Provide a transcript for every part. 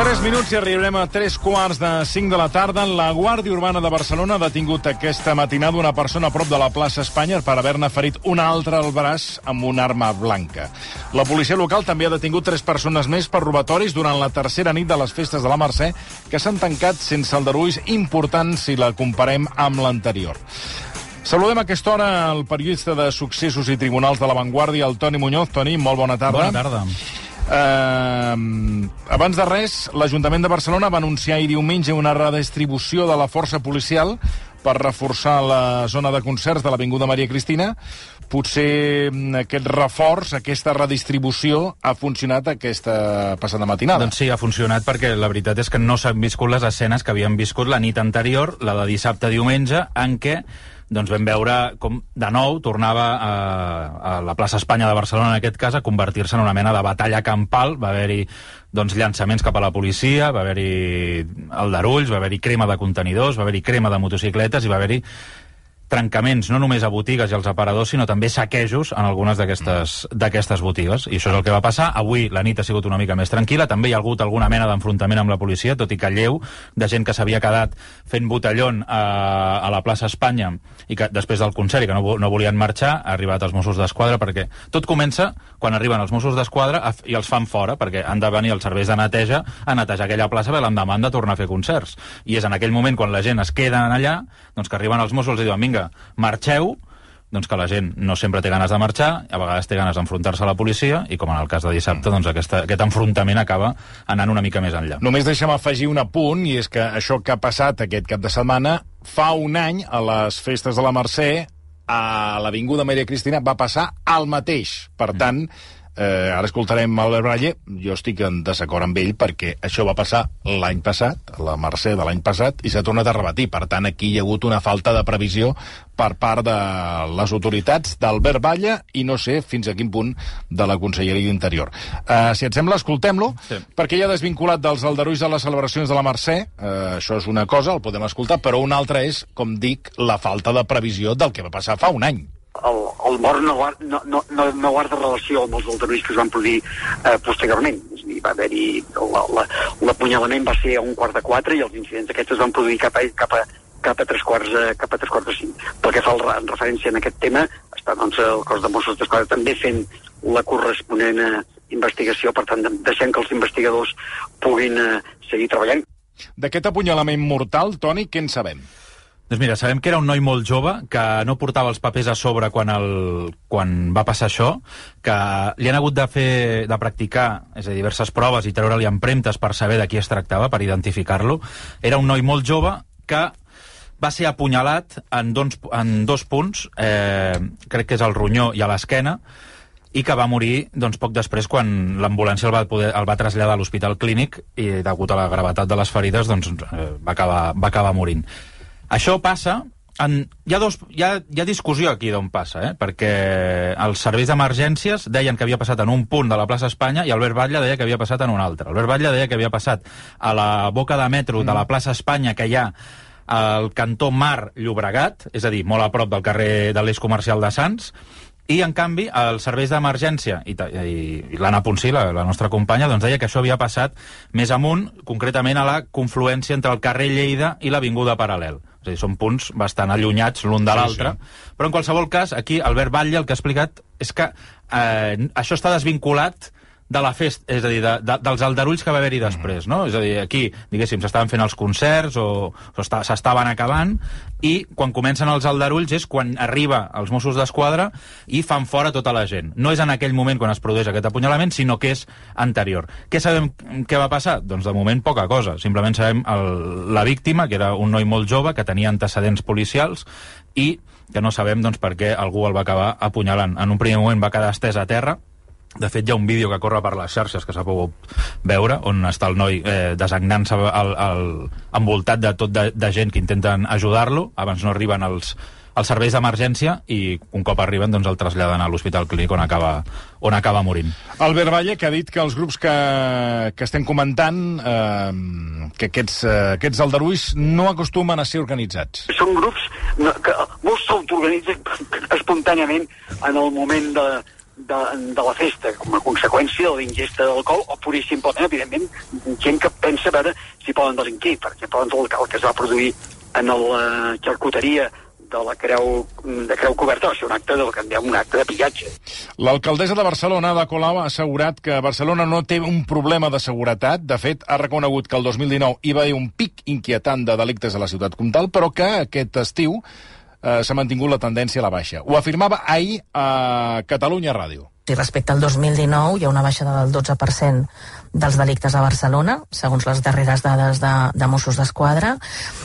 3 minuts i arribarem a 3 quarts de 5 de la tarda. La Guàrdia Urbana de Barcelona ha detingut aquesta matinada una persona a prop de la plaça Espanya per haver-ne ferit una altra al braç amb una arma blanca. La policia local també ha detingut tres persones més per robatoris durant la tercera nit de les festes de la Mercè, que s'han tancat sense aldarulls importants si la comparem amb l'anterior. Saludem a aquesta hora el periodista de Successos i Tribunals de la Vanguardia, el Toni Muñoz. Toni, molt bona tarda. Bona tarda. Uh, abans de res, l'Ajuntament de Barcelona va anunciar ahir diumenge una redistribució de la força policial per reforçar la zona de concerts de l'Avinguda Maria Cristina. Potser mm, aquest reforç, aquesta redistribució, ha funcionat aquesta passada matinada. Doncs sí, ha funcionat perquè la veritat és que no s'han viscut les escenes que havien viscut la nit anterior, la de dissabte-diumenge, en què doncs vam veure com de nou tornava a, a la plaça Espanya de Barcelona, en aquest cas, a convertir-se en una mena de batalla campal. Va haver-hi doncs, llançaments cap a la policia, va haver-hi aldarulls, va haver-hi crema de contenidors, va haver-hi crema de motocicletes i va haver-hi trencaments no només a botigues i als aparadors, sinó també saquejos en algunes d'aquestes botigues. I això és el que va passar. Avui la nit ha sigut una mica més tranquil·la. També hi ha hagut alguna mena d'enfrontament amb la policia, tot i que lleu, de gent que s'havia quedat fent botellón a, a la plaça Espanya i que després del concert i que no, no volien marxar, ha arribat els Mossos d'Esquadra perquè tot comença quan arriben els Mossos d'Esquadra i els fan fora, perquè han de venir els serveis de neteja a netejar aquella plaça per l'endemà de tornar a fer concerts. I és en aquell moment quan la gent es queda allà, doncs que arriben els Mossos i diuen, vinga, marxeu, doncs que la gent no sempre té ganes de marxar, a vegades té ganes d'enfrontar-se a la policia, i com en el cas de dissabte, doncs aquesta, aquest enfrontament acaba anant una mica més enllà. Només deixa'm afegir un apunt, i és que això que ha passat aquest cap de setmana, fa un any, a les festes de la Mercè, a l'Avinguda Maria Cristina, va passar el mateix. Per tant, Eh, ara escoltarem Albert Bralle. Jo estic en desacord amb ell perquè això va passar l'any passat, la Mercè de l'any passat, i s'ha tornat a repetir. Per tant, aquí hi ha hagut una falta de previsió per part de les autoritats d'Albert Batlle i no sé fins a quin punt de la Conselleria d'Interior. Eh, si et sembla, escoltem-lo, sí. perquè ja desvinculat dels aldarulls de les celebracions de la Mercè, eh, això és una cosa, el podem escoltar, però una altra és, com dic, la falta de previsió del que va passar fa un any el, el mort no, no, no, no, no guarda relació amb els aldarulls que es van produir eh, posteriorment. És dir, va haver-hi... L'apunyalament va ser a un quart de quatre i els incidents aquests es van produir cap a, cap a, cap a tres quarts, eh, cap a tres quarts de cinc. Pel que fa en referència en aquest tema, està doncs, el cos de Mossos d'Esquadra també fent la corresponent eh, investigació, per tant, deixem que els investigadors puguin eh, seguir treballant. D'aquest apunyalament mortal, Toni, què en sabem? Doncs mira, sabem que era un noi molt jove, que no portava els papers a sobre quan, el, quan va passar això, que li han hagut de fer, de practicar, és a dir, diverses proves i treure-li empremtes per saber de qui es tractava, per identificar-lo. Era un noi molt jove que va ser apunyalat en dos, en dos punts, eh, crec que és al ronyó i a l'esquena, i que va morir doncs, poc després quan l'ambulància el, va poder, el va traslladar a l'hospital clínic i degut a la gravetat de les ferides doncs, eh, va, acabar, va acabar morint. Això passa... En, hi, ha dos, hi, ha, hi ha discussió aquí d'on passa, eh? perquè els serveis d'emergències deien que havia passat en un punt de la plaça Espanya i Albert Batlle deia que havia passat en un altre. Albert Batlle deia que havia passat a la boca de metro de la mm. plaça Espanya, que hi ha al cantó Mar Llobregat, és a dir, molt a prop del carrer de l'eix comercial de Sants, i, en canvi, els serveis d'emergència, i, i, i l'Anna Ponsí, la, la nostra companya, doncs deia que això havia passat més amunt, concretament a la confluència entre el carrer Lleida i l'Avinguda Paral·lel. És a dir, són punts bastant allunyats l'un de l'altre. Sí, sí. Però, en qualsevol cas, aquí Albert Batlle el que ha explicat és que eh, això està desvinculat de la festa, és a dir, de, de, dels aldarulls que va haver-hi després, no? És a dir, aquí, diguéssim, s'estaven fent els concerts o, o s'estaven acabant i quan comencen els aldarulls és quan arriba els Mossos d'Esquadra i fan fora tota la gent. No és en aquell moment quan es produeix aquest apunyalament, sinó que és anterior. Què sabem què va passar? Doncs de moment poca cosa. Simplement sabem el, la víctima, que era un noi molt jove, que tenia antecedents policials i que no sabem doncs, per què algú el va acabar apunyalant. En un primer moment va quedar estès a terra, de fet, hi ha un vídeo que corre per les xarxes que s'ha pogut veure, on està el noi eh, desagnant-se al, al, envoltat de tot de, de gent que intenten ajudar-lo. Abans no arriben els, els serveis d'emergència i un cop arriben doncs el traslladen a l'hospital clínic on acaba, on acaba morint. Albert Valle, que ha dit que els grups que, que estem comentant, eh, que aquests, eh, aquests aldarulls no acostumen a ser organitzats. Són grups que molts s'autoorganitzen espontàniament en el moment de, de, de la festa com a conseqüència de l'ingesta d'alcohol o pur i simplement, evidentment, gent que pensa veure si poden delinquir. Per exemple, el, el que es va produir en la xarcuteria de la Creu, de Creu Coberta va ser un acte, del que en diem un acte de pillatge. L'alcaldessa de Barcelona, Ada Colau, ha assegurat que Barcelona no té un problema de seguretat. De fet, ha reconegut que el 2019 hi va haver un pic inquietant de delictes a la ciutat comtal, però que aquest estiu eh, s'ha mantingut la tendència a la baixa. Ho afirmava ahir a Catalunya Ràdio. I respecte al 2019 hi ha una baixada del 12% dels delictes a Barcelona, segons les darreres dades de, de Mossos d'Esquadra,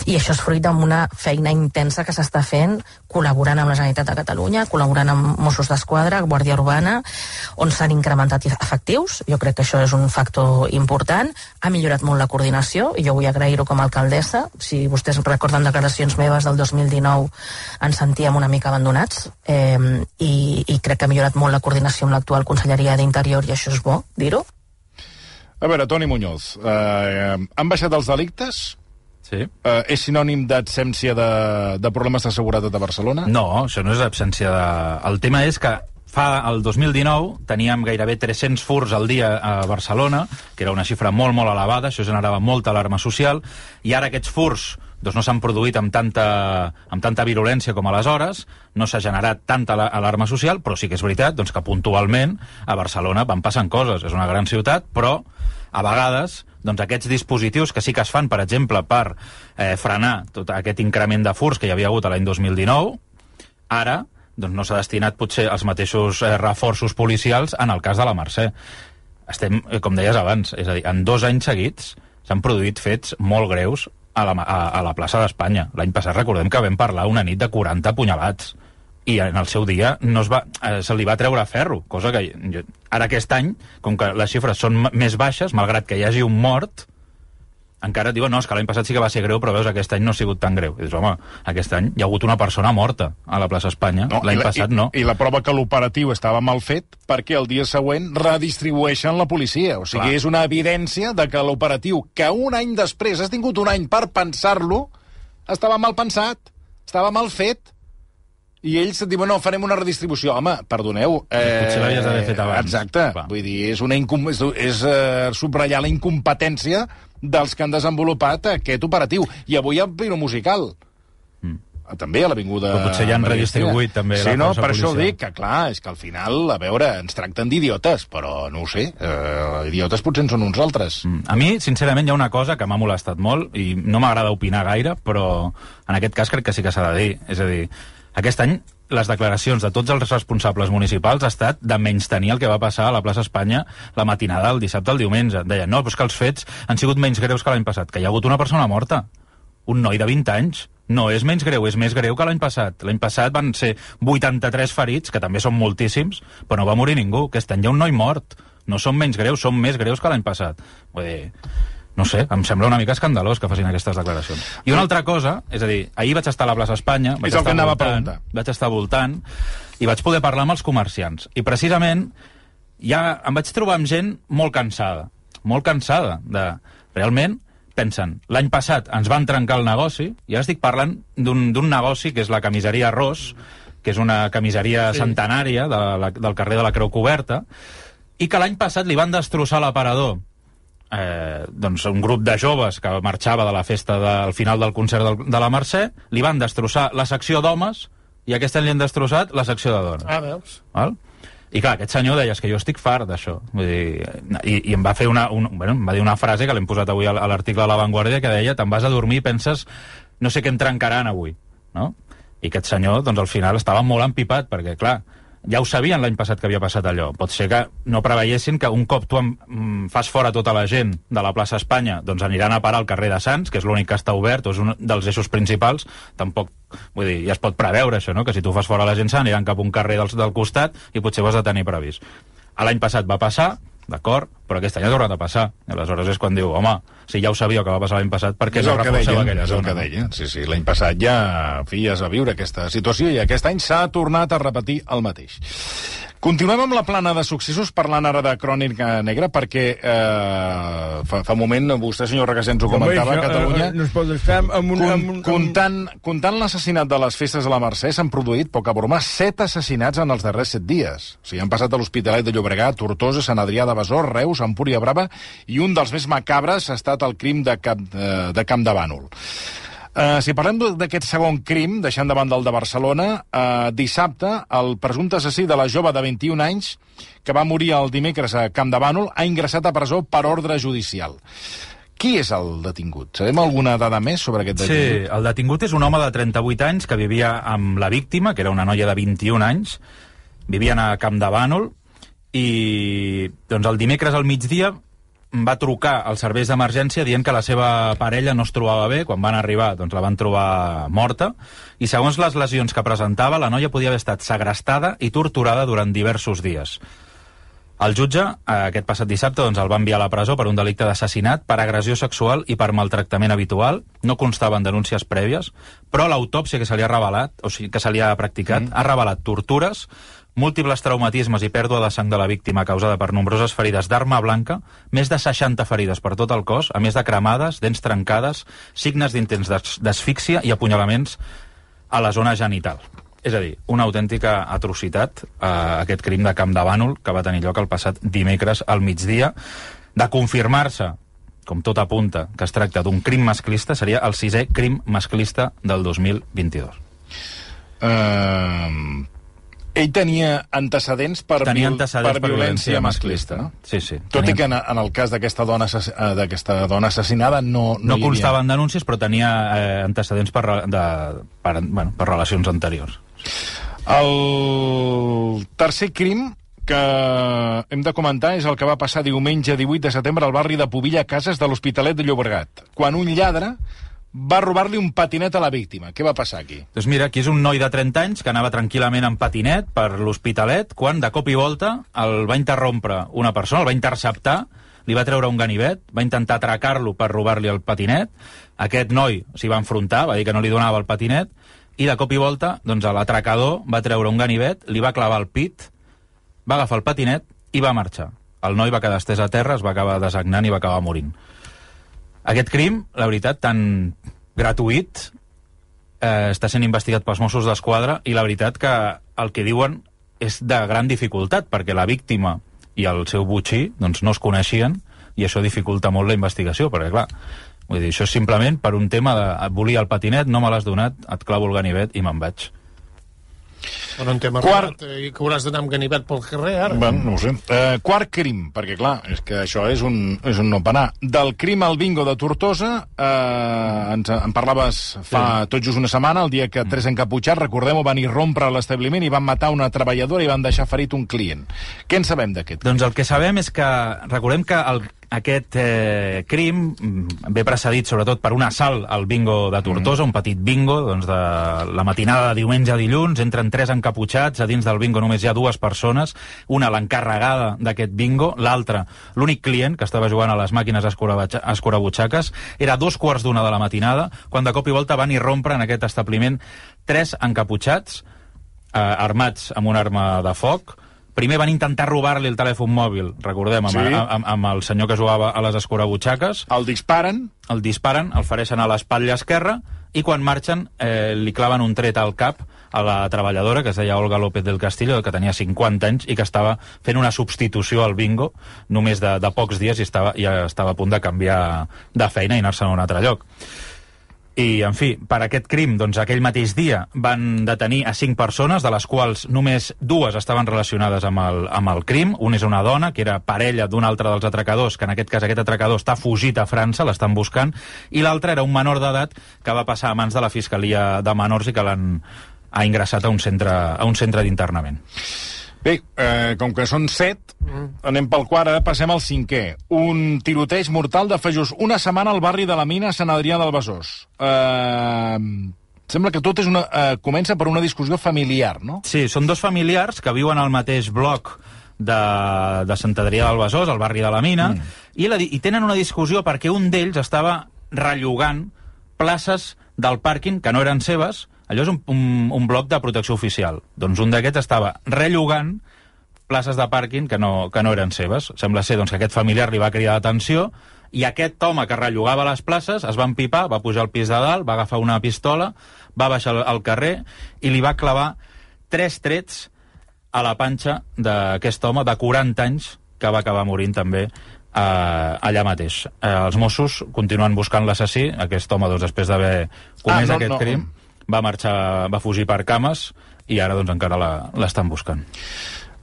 i això és fruit d'una feina intensa que s'està fent col·laborant amb la Generalitat de Catalunya, col·laborant amb Mossos d'Esquadra, Guàrdia Urbana, on s'han incrementat efectius, jo crec que això és un factor important, ha millorat molt la coordinació, i jo vull agrair-ho com a alcaldessa, si vostès recorden declaracions meves del 2019 ens sentíem una mica abandonats, eh, i, i crec que ha millorat molt la coordinació amb l'actual Conselleria d'Interior, i això és bo dir-ho. A veure, Toni Muñoz, eh, han baixat els delictes? Sí. Eh, és sinònim d'absència de, de problemes de seguretat a Barcelona? No, això no és absència de... El tema és que fa el 2019 teníem gairebé 300 furs al dia a Barcelona, que era una xifra molt, molt elevada, això generava molta alarma social, i ara aquests furs doncs no s'han produït amb tanta, amb tanta virulència com aleshores, no s'ha generat tanta alarma social, però sí que és veritat doncs, que puntualment a Barcelona van passant coses. És una gran ciutat, però a vegades doncs aquests dispositius que sí que es fan, per exemple, per eh, frenar tot aquest increment de furs que hi havia hagut l'any 2019, ara doncs no s'ha destinat potser els mateixos eh, reforços policials en el cas de la Mercè. Estem, eh, com deies abans, és a dir, en dos anys seguits s'han produït fets molt greus a la, a, a la plaça d'Espanya. L'any passat recordem que vam parlar una nit de 40 punyalats i en el seu dia no es va, eh, se li va treure ferro, cosa que jo, ara aquest any, com que les xifres són més baixes, malgrat que hi hagi un mort, encara et diuen, no, és que l'any passat sí que va ser greu, però veus, aquest any no ha sigut tan greu. I dius, home, aquest any hi ha hagut una persona morta a la plaça Espanya, no, l'any passat no. I, I la prova que l'operatiu estava mal fet perquè el dia següent redistribueixen la policia. O sigui, Clar. és una evidència de que l'operatiu, que un any després has tingut un any per pensar-lo, estava mal pensat, estava mal fet i ells et diuen, no, farem una redistribució. Home, perdoneu... Eh, Potser l'havies d'haver fet abans. Exacte. Va. Vull dir, és, una incom és, és uh, subratllar la incompetència dels que han desenvolupat aquest operatiu. I avui hi ha Pino Musical. Mm. També a l'Avinguda... Però potser ja han redistribuït també sí, no, per policial. això dic que, clar, és que al final, a veure, ens tracten d'idiotes, però no ho sé, eh, idiotes potser en són uns altres. Mm. A mi, sincerament, hi ha una cosa que m'ha molestat molt, i no m'agrada opinar gaire, però en aquest cas crec que sí que s'ha de dir. És a dir, aquest any les declaracions de tots els responsables municipals ha estat de menys tenir el que va passar a la plaça Espanya la matinada del dissabte al diumenge. Deien, no, però que els fets han sigut menys greus que l'any passat, que hi ha hagut una persona morta, un noi de 20 anys. No és menys greu, és més greu que l'any passat. L'any passat van ser 83 ferits, que també són moltíssims, però no va morir ningú. Aquest any hi ha un noi mort. No són menys greus, són més greus que l'any passat. Vull dir, no sé, em sembla una mica escandalós que facin aquestes declaracions. I una altra cosa, és a dir, ahir vaig estar a la plaça Espanya, vaig és el estar que anava voltant, vaig estar voltant, i vaig poder parlar amb els comerciants. I precisament ja em vaig trobar amb gent molt cansada, molt cansada de... Realment, pensen, l'any passat ens van trencar el negoci, i ara estic parlant d'un negoci que és la camiseria Ros, que és una camiseria sí. centenària de la, del carrer de la Creu Coberta, i que l'any passat li van destrossar l'aparador eh, doncs un grup de joves que marxava de la festa del final del concert del, de la Mercè, li van destrossar la secció d'homes i aquest any li han destrossat la secció de dones. Ah, veus? Val? I clar, aquest senyor deia, que jo estic fart d'això. I, I em va fer una, un, bueno, em va dir una frase que l'hem posat avui a l'article de La Vanguardia que deia, te'n vas a dormir i penses no sé què em trencaran avui, no? I aquest senyor, doncs al final estava molt empipat, perquè clar, ja ho sabien l'any passat que havia passat allò. Pot ser que no preveiessin que un cop tu mm, fas fora tota la gent de la plaça Espanya, doncs aniran a parar al carrer de Sants, que és l'únic que està obert, o és un dels eixos principals, tampoc, vull dir, ja es pot preveure això, no?, que si tu fas fora la gent s'aniran cap a un carrer del, del costat i potser ho has de tenir previst. L'any passat va passar, d'acord, però aquest any ha tornat a passar. I aleshores és quan diu, home, sigui, ja ho sabíeu que va passar l'any passat, perquè és no el que reforceu aquella és el zona. que deia. Sí, sí, l'any passat ja, en fi, ja es va viure aquesta situació i aquest any s'ha tornat a repetir el mateix. Continuem amb la plana de successos parlant ara de Crònica Negra perquè eh, fa, fa un moment vostè, senyor Regasens, ho comentava, a Catalunya... No es pot estar amb un... Con, amb un amb... comptant, comptant l'assassinat de les festes de la Mercè, s'han produït, poca broma, set assassinats en els darrers set dies. O sigui, han passat a l'Hospitalet de Llobregat, Tortosa, Sant Adrià de Besòs, Reus, Empúria Brava, i un dels més macabres ha estat el crim de, Cap, de, de Camp de Bànol. Uh, si parlem d'aquest segon crim, deixant davant del de Barcelona, uh, dissabte el presumpte assassí de la jove de 21 anys que va morir el dimecres a Camp de Bànol ha ingressat a presó per ordre judicial. Qui és el detingut? Sabem alguna dada més sobre aquest Sí, detingut? el detingut és un home de 38 anys que vivia amb la víctima, que era una noia de 21 anys, vivien a Camp de Bànol, i doncs el dimecres al migdia va trucar als serveis d'emergència dient que la seva parella no es trobava bé. Quan van arribar, doncs la van trobar morta. I segons les lesions que presentava, la noia podia haver estat segrestada i torturada durant diversos dies. El jutge, eh, aquest passat dissabte, doncs, el va enviar a la presó per un delicte d'assassinat, per agressió sexual i per maltractament habitual. No constaven denúncies prèvies, però l'autòpsia que se li ha revelat, o sigui, que se li ha practicat, mm. ha revelat tortures, múltiples traumatismes i pèrdua de sang de la víctima causada per nombroses ferides d'arma blanca, més de 60 ferides per tot el cos, a més de cremades, dents trencades, signes d'intents d'as- d'asfíxia i apunyalaments a la zona genital. És a dir, una autèntica atrocitat, eh, aquest crim de Camp de Bànol, que va tenir lloc el passat dimecres al migdia. De confirmar-se, com tot apunta, que es tracta d'un crim masclista, seria el sisè crim masclista del 2022. Uh, ell tenia antecedents per, Tenia antecedents per violència masclista, no? Sí, sí. Tot i Tenia- que en, en el cas d'aquesta dona, eh, d'aquesta dona assassinada no, no, No havia... constaven denúncies, però tenia eh, antecedents per, de, per, bueno, per relacions anteriors. El tercer crim que hem de comentar és el que va passar diumenge 18 de setembre al barri de Pobilla Cases de l'Hospitalet de Llobregat, quan un lladre va robar-li un patinet a la víctima. Què va passar aquí? Doncs mira, aquí és un noi de 30 anys que anava tranquil·lament en patinet per l'Hospitalet, quan de cop i volta el va interrompre una persona, el va interceptar, li va treure un ganivet, va intentar atracar-lo per robar-li el patinet, aquest noi s'hi va enfrontar, va dir que no li donava el patinet, i de cop i volta doncs, l'atracador va treure un ganivet, li va clavar el pit, va agafar el patinet i va marxar. El noi va quedar estès a terra, es va acabar desagnant i va acabar morint. Aquest crim, la veritat, tan gratuït, eh, està sent investigat pels Mossos d'Esquadra i la veritat que el que diuen és de gran dificultat, perquè la víctima i el seu butxí doncs, no es coneixien i això dificulta molt la investigació, perquè clar, vull dir, això és simplement per un tema de et volia el patinet, no me l'has donat, et clavo el ganivet i me'n vaig. Però en tema Quart. Quart... i que hauràs d'anar amb ganivet pel carrer, ara. Bueno, no ho sé. Uh, quart crim, perquè clar, és que això és un, és un no panar. Del crim al bingo de Tortosa, uh, ens en parlaves fa sí. tot just una setmana, el dia que tres encaputxats, recordem-ho, van irrompre a l'establiment i van matar una treballadora i van deixar ferit un client. Què en sabem d'aquest? Doncs el que sabem és que, recordem que el, aquest eh, crim mm, ve precedit sobretot per un assalt al bingo de Tortosa, mm. un petit bingo, doncs de la matinada de diumenge a dilluns, entren tres encaputxats, a dins del bingo només hi ha dues persones, una l'encarregada d'aquest bingo, l'altra l'únic client que estava jugant a les màquines escurabutxaques, era dos quarts d'una de la matinada, quan de cop i volta van irrompre en aquest establiment tres encaputxats, eh, armats amb una arma de foc, Primer van intentar robar-li el telèfon mòbil, recordem, amb, Sí. amb, amb el senyor que jugava a les escurabutxaques, El disparen, el disparen, el fereixen a l'espatlla esquerra, i quan marxen eh, li claven un tret al cap a la treballadora, que es deia Olga López del Castillo, que tenia 50 anys i que estava fent una substitució al bingo només de, de pocs dies i estava, ja estava a punt de canviar de feina i anar-se'n a un altre lloc. I, en fi, per aquest crim, doncs aquell mateix dia van detenir a cinc persones, de les quals només dues estaven relacionades amb el, amb el crim. Una és una dona, que era parella d'un altre dels atracadors, que en aquest cas aquest atracador està fugit a França, l'estan buscant, i l'altre era un menor d'edat que va passar a mans de la Fiscalia de Menors i que l'han ha ingressat a un centre, a un centre d'internament. Bé, eh, com que són set, anem pel quart, ara passem al cinquè. Un tiroteig mortal de Fejós. Una setmana al barri de la Mina, Sant Adrià del Besòs. Eh, sembla que tot és una, eh, comença per una discussió familiar, no? Sí, són dos familiars que viuen al mateix bloc de, de Sant Adrià del Besòs, al barri de la Mina, mm. i, la, i tenen una discussió perquè un d'ells estava rellogant places del pàrquing que no eren seves, allò és un, un, un bloc de protecció oficial. Doncs un d'aquests estava rellogant places de pàrquing que no, que no eren seves. Sembla ser doncs, que aquest familiar li va cridar l'atenció i aquest home que rellogava les places es va empipar, va pujar al pis de dalt, va agafar una pistola, va baixar al, al carrer i li va clavar tres trets a la panxa d'aquest home de 40 anys que va acabar morint també eh, allà mateix. Eh, els Mossos continuen buscant l'assassí, aquest home, doncs, després d'haver comès Ah, no, aquest no. crim, va marxar, va fugir per cames i ara doncs encara l'estan buscant.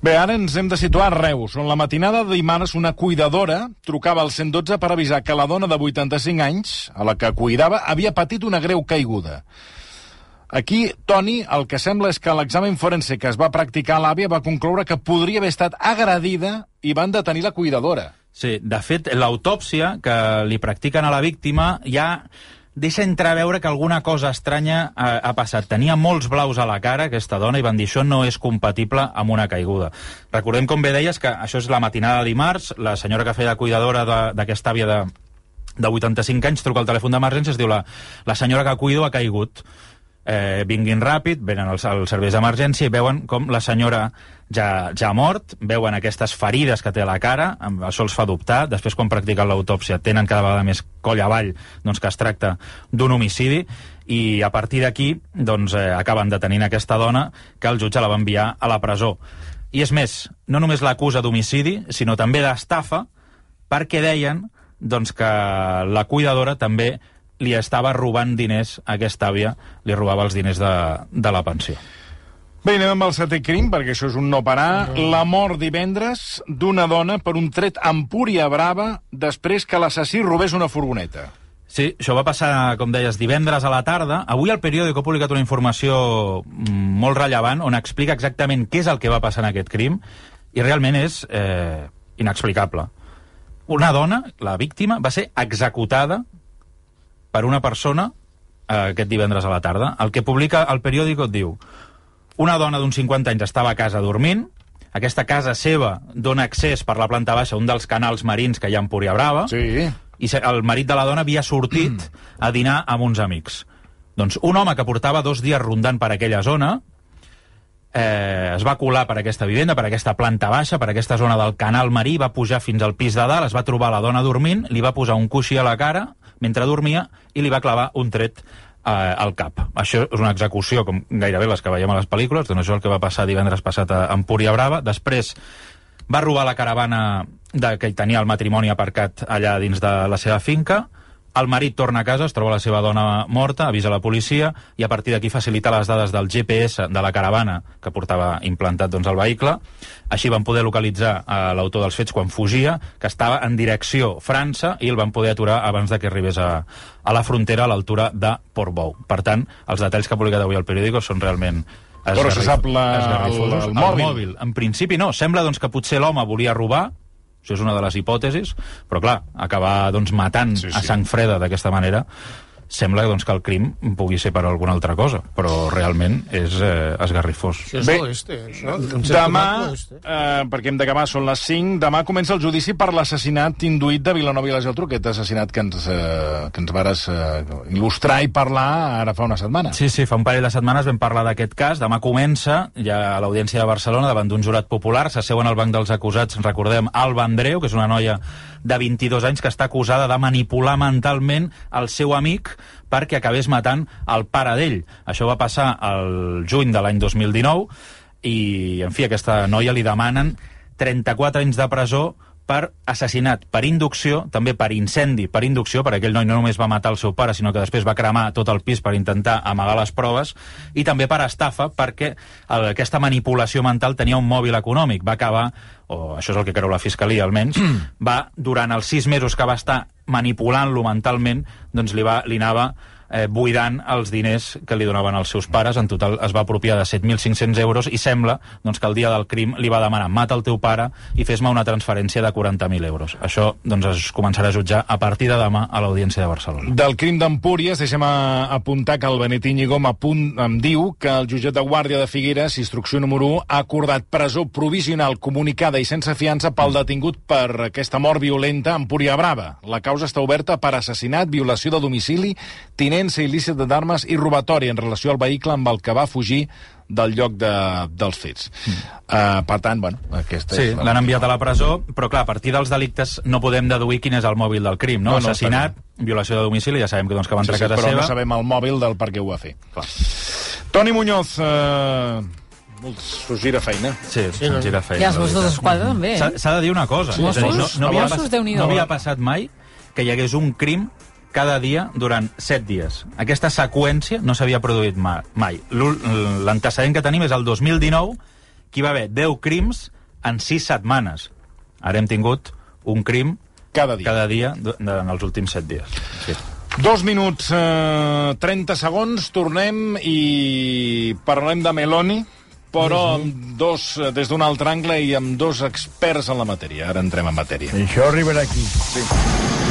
Bé, ara ens hem de situar a Reus, on la matinada de dimarts una cuidadora trucava al 112 per avisar que la dona de 85 anys, a la que cuidava, havia patit una greu caiguda. Aquí, Toni, el que sembla és que l'examen forense que es va practicar a l'àvia va concloure que podria haver estat agredida i van detenir la cuidadora. Sí, de fet, l'autòpsia que li practiquen a la víctima ja deixa entreveure que alguna cosa estranya ha, ha passat. Tenia molts blaus a la cara, aquesta dona, i van dir això no és compatible amb una caiguda. Recordem, com bé deies, que això és la matinada de dimarts, la senyora que feia de cuidadora d'aquesta àvia de, de 85 anys truca al telèfon d'emergència es diu la, la senyora que cuido ha caigut. Eh, vinguin ràpid, venen els, els serveis d'emergència i veuen com la senyora ja, ja mort, veuen aquestes ferides que té a la cara, això els fa dubtar, després quan practiquen l'autòpsia tenen cada vegada més coll avall doncs, que es tracta d'un homicidi i a partir d'aquí doncs, eh, acaben detenint aquesta dona que el jutge la va enviar a la presó. I és més, no només l'acusa d'homicidi, sinó també d'estafa, perquè deien doncs, que la cuidadora també li estava robant diners a aquesta àvia, li robava els diners de, de la pensió. Bé, anem amb el setè crim, perquè això és un no parar. La mort divendres d'una dona per un tret amb Púria Brava després que l'assassí robés una furgoneta. Sí, això va passar, com deies, divendres a la tarda. Avui el periòdico ha publicat una informació mm, molt rellevant on explica exactament què és el que va passar en aquest crim i realment és eh, inexplicable. Una dona, la víctima, va ser executada per una persona eh, aquest divendres a la tarda. El que publica el periòdico et diu una dona d'uns 50 anys estava a casa dormint, aquesta casa seva dona accés per la planta baixa a un dels canals marins que hi ha a Empúria Brava, Sí. i el marit de la dona havia sortit a dinar amb uns amics. Doncs un home que portava dos dies rondant per aquella zona eh, es va colar per aquesta vivenda, per aquesta planta baixa, per aquesta zona del canal marí, va pujar fins al pis de dalt, es va trobar la dona dormint, li va posar un coixí a la cara mentre dormia i li va clavar un tret eh, al cap. Això és una execució, com gairebé les que veiem a les pel·lícules, doncs això és el que va passar divendres passat a Empúria Brava. Després va robar la caravana de, que hi tenia el matrimoni aparcat allà dins de la seva finca, el marit torna a casa, es troba la seva dona morta, avisa la policia i a partir d'aquí facilita les dades del GPS de la caravana que portava implantat doncs, el vehicle. Així van poder localitzar eh, l'autor dels fets quan fugia, que estava en direcció França i el van poder aturar abans de que arribés a, a la frontera a l'altura de Portbou. Per tant, els detalls que ha publicat avui el periòdico són realment Però se sap la- esgarrifosos. el- el mòbil. mòbil. En principi no. Sembla doncs, que potser l'home volia robar, això és una de les hipòtesis, però clar, acabar doncs, matant Sí, sí, a sang freda d'aquesta manera sembla doncs, que el crim pugui ser per alguna altra cosa, però realment és eh, esgarrifós. Això és Bé, l'oeste, això. En cert Demà, l'oeste. eh, perquè hem d'acabar, són les 5, demà comença el judici per l'assassinat induït de Vilanova i la Geltrú, aquest assassinat que ens, eh, que ens vares eh, il·lustrar i parlar ara fa una setmana. Sí, sí, fa un parell de setmanes vam parlar d'aquest cas. Demà comença, ja a l'Audiència de Barcelona, davant d'un jurat popular. S'asseuen al banc dels acusats, recordem, Alba Andreu, que és una noia de 22 anys que està acusada de manipular mentalment el seu amic perquè acabés matant el pare d'ell. Això va passar el juny de l'any 2019 i, en fi, aquesta noia li demanen 34 anys de presó per assassinat per inducció, també per incendi per inducció, perquè aquell noi no només va matar el seu pare, sinó que després va cremar tot el pis per intentar amagar les proves, i també per estafa, perquè el, aquesta manipulació mental tenia un mòbil econòmic. Va acabar, o això és el que creu la Fiscalia almenys, va, durant els sis mesos que va estar manipulant-lo mentalment, doncs li, va, li anava eh, buidant els diners que li donaven els seus pares. En total es va apropiar de 7.500 euros i sembla doncs, que el dia del crim li va demanar mata el teu pare i fes-me una transferència de 40.000 euros. Això doncs, es començarà a jutjar a partir de demà a l'Audiència de Barcelona. Del crim d'Empúries, deixem apuntar que el Benet Íñigo em diu que el jutjat de guàrdia de Figueres, instrucció número 1, ha acordat presó provisional comunicada i sense fiança pel detingut per aquesta mort violenta a Empúria Brava. La causa està oberta per assassinat, violació de domicili, tinença il·lícita d'armes i robatori en relació al vehicle amb el que va fugir del lloc de, dels fets. Mm. Uh, per tant, bueno, aquesta Sí, és la- l'han enviat a la presó, però clar, a partir dels delictes no podem deduir quin és el mòbil del crim, no? No, no, Assassinat, violació de domicili, ja sabem que, doncs, que va Sí, entrar sí, a casa però seva. no sabem el mòbil del per què ho va fer. Clar. Toni Muñoz, eh, s'ho gira feina. Sí, sí no. no. gira feina. I els Mossos d'Esquadra també, S'ha eh? s'ha de dir una cosa. Sí, dir, no, Mossos- no, havia, Mossos, pas, no havia passat mai que hi hagués un crim cada dia durant 7 dies. Aquesta seqüència no s'havia produït ma- mai. L'antecedent que tenim és el 2019, que hi va haver 10 crims en 6 setmanes. Ara hem tingut un crim Cada dia. cada dia en els últims 7 dies. Sí. Dos minuts, eh, 30 segons, tornem i parlem de Meloni, però amb dos, eh, des d'un altre angle i amb dos experts en la matèria. Ara entrem en matèria. Això arribarà aquí. Sí.